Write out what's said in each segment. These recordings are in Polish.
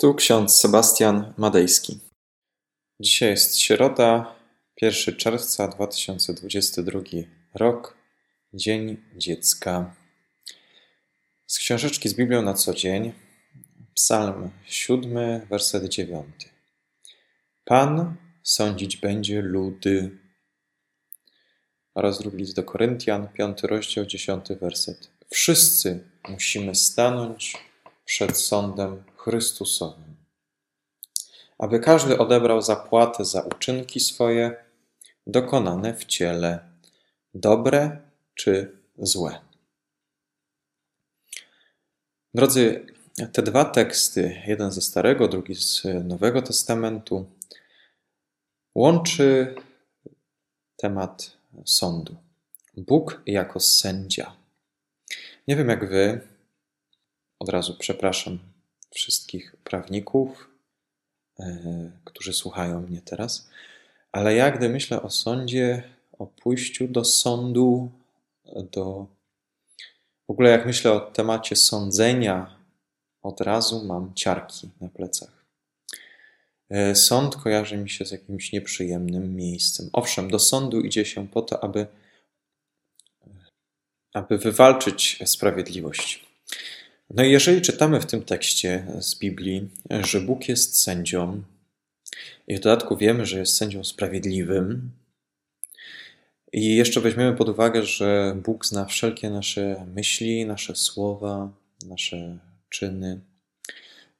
Tu ksiądz Sebastian Madejski. Dzisiaj jest środa, 1 czerwca 2022 rok, Dzień Dziecka. Z książeczki z Biblią na co dzień, Psalm 7, werset 9. Pan sądzić będzie ludy. Oraz drugi list do Koryntian, 5 rozdział, 10 werset. Wszyscy musimy stanąć przed sądem Chrystusowym, aby każdy odebrał zapłatę za uczynki swoje dokonane w ciele, dobre czy złe. Drodzy, te dwa teksty, jeden ze Starego, drugi z Nowego Testamentu, łączy temat sądu. Bóg jako sędzia. Nie wiem jak wy, od razu przepraszam wszystkich prawników, e, którzy słuchają mnie teraz, ale ja, gdy myślę o sądzie, o pójściu do sądu, do. W ogóle, jak myślę o temacie sądzenia, od razu mam ciarki na plecach. E, sąd kojarzy mi się z jakimś nieprzyjemnym miejscem. Owszem, do sądu idzie się po to, aby, aby wywalczyć sprawiedliwość. No i jeżeli czytamy w tym tekście z Biblii, że Bóg jest sędzią, i w dodatku wiemy, że jest sędzią sprawiedliwym, i jeszcze weźmiemy pod uwagę, że Bóg zna wszelkie nasze myśli, nasze słowa, nasze czyny,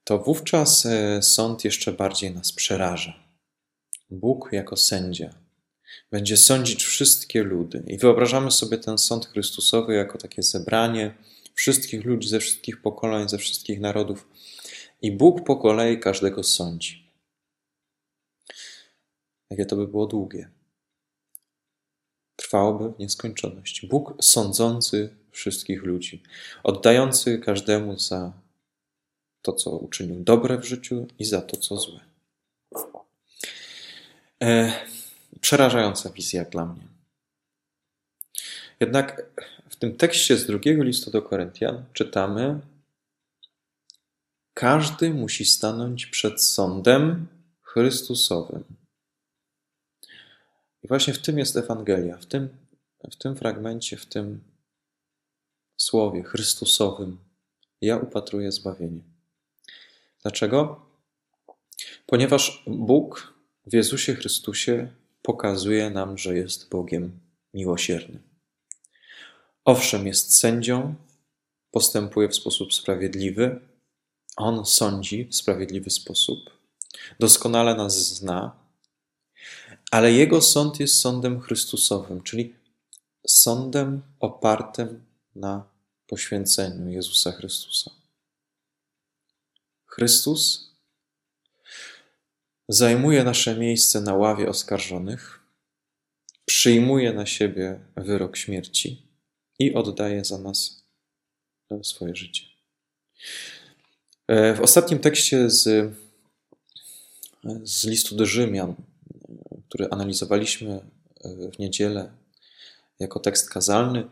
to wówczas e, sąd jeszcze bardziej nas przeraża. Bóg jako sędzia będzie sądzić wszystkie ludy. I wyobrażamy sobie ten sąd Chrystusowy jako takie zebranie wszystkich ludzi ze wszystkich pokoleń, ze wszystkich narodów. I Bóg po kolei każdego sądzi. Jakie to by było długie. Trwałoby w nieskończoność. Bóg sądzący wszystkich ludzi, oddający każdemu za to, co uczynił dobre w życiu i za to, co złe. E, przerażająca wizja dla mnie. Jednak tym tekście z drugiego listu do Koryntian czytamy: Każdy musi stanąć przed sądem Chrystusowym. I właśnie w tym jest Ewangelia, w tym, w tym fragmencie, w tym słowie Chrystusowym ja upatruję zbawienie. Dlaczego? Ponieważ Bóg w Jezusie Chrystusie pokazuje nam, że jest Bogiem miłosiernym. Owszem, jest sędzią, postępuje w sposób sprawiedliwy, on sądzi w sprawiedliwy sposób, doskonale nas zna, ale jego sąd jest sądem Chrystusowym, czyli sądem opartym na poświęceniu Jezusa Chrystusa. Chrystus zajmuje nasze miejsce na ławie oskarżonych, przyjmuje na siebie wyrok śmierci i oddaje za nas swoje życie. E, w ostatnim tekście z, z listu do Rzymian, który analizowaliśmy e, w niedzielę jako tekst kazalny,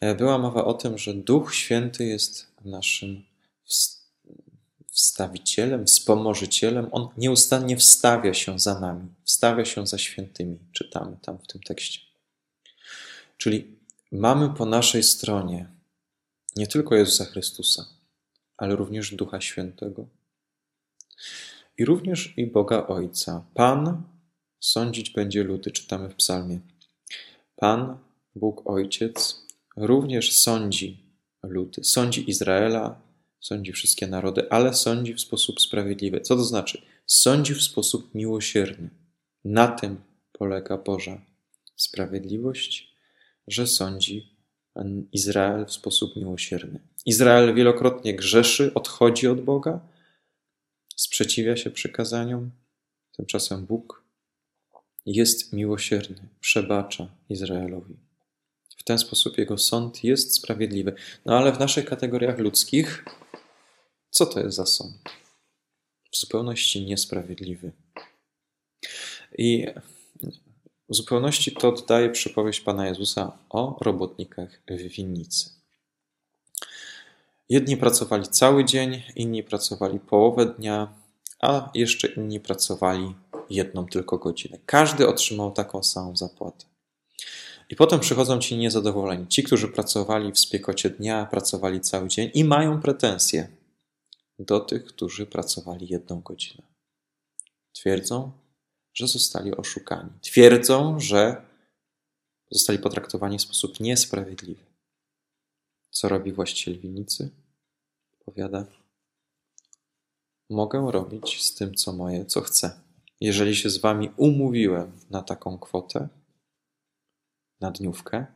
e, była mowa o tym, że Duch Święty jest naszym wstawicielem, wspomożycielem. On nieustannie wstawia się za nami, wstawia się za świętymi, czytamy tam w tym tekście. Czyli mamy po naszej stronie nie tylko Jezusa Chrystusa, ale również Ducha Świętego. I również i Boga Ojca. Pan sądzić będzie ludy, czytamy w psalmie. Pan, Bóg Ojciec, również sądzi ludy. Sądzi Izraela, sądzi wszystkie narody, ale sądzi w sposób sprawiedliwy. Co to znaczy? Sądzi w sposób miłosierny. Na tym polega Boża sprawiedliwość że sądzi Izrael w sposób miłosierny. Izrael wielokrotnie grzeszy, odchodzi od Boga, sprzeciwia się przykazaniom, tymczasem Bóg jest miłosierny, przebacza Izraelowi. W ten sposób jego sąd jest sprawiedliwy. No ale w naszych kategoriach ludzkich, co to jest za sąd? W zupełności niesprawiedliwy. I w zupełności to oddaje przypowieść Pana Jezusa o robotnikach w winnicy. Jedni pracowali cały dzień, inni pracowali połowę dnia, a jeszcze inni pracowali jedną tylko godzinę. Każdy otrzymał taką samą zapłatę. I potem przychodzą ci niezadowoleni. Ci, którzy pracowali w spiekocie dnia, pracowali cały dzień i mają pretensje do tych, którzy pracowali jedną godzinę. Twierdzą, że zostali oszukani. Twierdzą, że zostali potraktowani w sposób niesprawiedliwy. Co robi właściciel winnicy? Powiada: Mogę robić z tym, co moje, co chcę. Jeżeli się z wami umówiłem na taką kwotę, na dniówkę,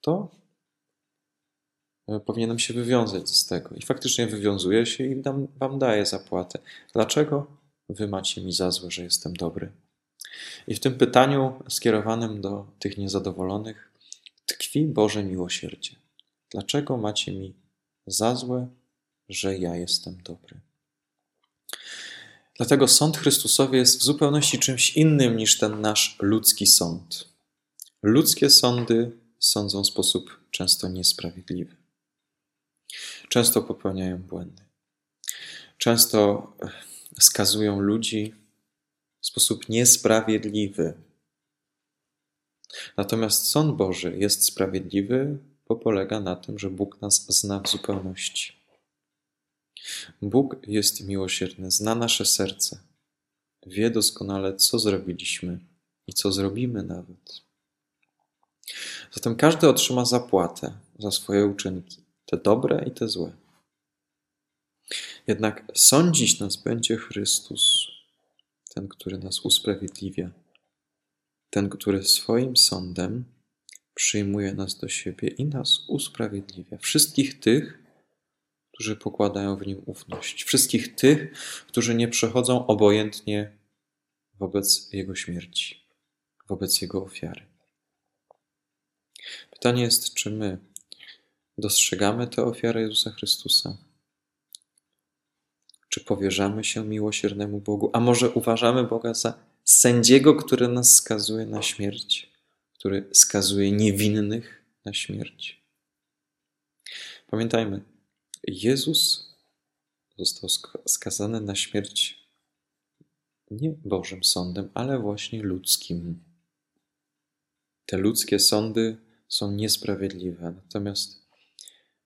to e, powinienem się wywiązać z tego. I faktycznie wywiązuję się i dam, wam daję zapłatę. Dlaczego wy macie mi za złe, że jestem dobry? I w tym pytaniu skierowanym do tych niezadowolonych tkwi Boże miłosierdzie. Dlaczego macie mi za złe, że ja jestem dobry? Dlatego sąd Chrystusowy jest w zupełności czymś innym niż ten nasz ludzki sąd. Ludzkie sądy sądzą w sposób często niesprawiedliwy. Często popełniają błędy. Często skazują ludzi w sposób niesprawiedliwy. Natomiast sąd Boży jest sprawiedliwy, bo polega na tym, że Bóg nas zna w zupełności. Bóg jest miłosierny, zna nasze serce, wie doskonale, co zrobiliśmy i co zrobimy nawet. Zatem każdy otrzyma zapłatę za swoje uczynki, te dobre i te złe. Jednak sądzić nas będzie Chrystus, ten, który nas usprawiedliwia, ten, który swoim sądem przyjmuje nas do siebie i nas usprawiedliwia. Wszystkich tych, którzy pokładają w nim ufność, wszystkich tych, którzy nie przechodzą obojętnie wobec jego śmierci, wobec jego ofiary. Pytanie jest, czy my dostrzegamy tę ofiarę Jezusa Chrystusa? Czy powierzamy się miłosiernemu Bogu? A może uważamy Boga za sędziego, który nas skazuje na śmierć, który skazuje niewinnych na śmierć? Pamiętajmy, Jezus został skazany na śmierć nie Bożym sądem, ale właśnie ludzkim. Te ludzkie sądy są niesprawiedliwe, natomiast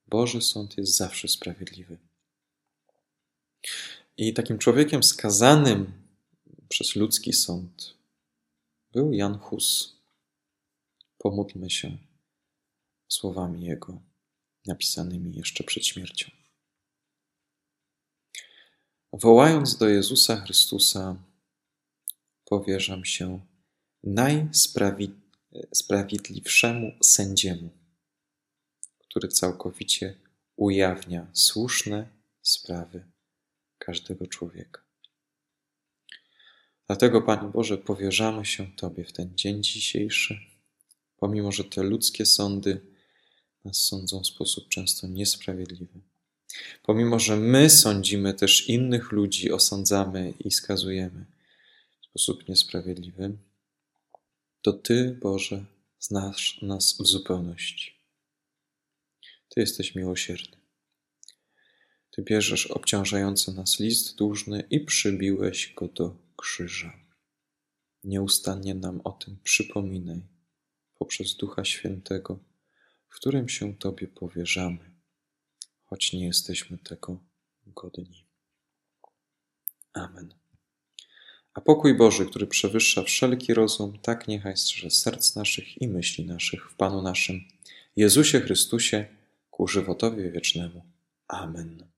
Boży sąd jest zawsze sprawiedliwy. I takim człowiekiem skazanym przez ludzki sąd był Jan Hus. Pomódlmy się słowami jego, napisanymi jeszcze przed śmiercią. Wołając do Jezusa Chrystusa, powierzam się najsprawiedliwszemu sprawiedliwszemu sędziemu, który całkowicie ujawnia słuszne sprawy każdego człowieka. Dlatego, Panie Boże, powierzamy się Tobie w ten dzień dzisiejszy, pomimo że te ludzkie sądy nas sądzą w sposób często niesprawiedliwy. Pomimo, że my sądzimy też innych ludzi, osądzamy i skazujemy w sposób niesprawiedliwy, to Ty, Boże, znasz nas w zupełności. Ty jesteś miłosierny. Ty bierzesz obciążający nas list dłużny i przybiłeś go do krzyża. Nieustannie nam o tym przypominaj poprzez Ducha Świętego, w którym się Tobie powierzamy, choć nie jesteśmy tego godni. Amen. A pokój Boży, który przewyższa wszelki rozum, tak niechaj strzeże serc naszych i myśli naszych w Panu naszym, Jezusie Chrystusie, ku żywotowi wiecznemu. Amen.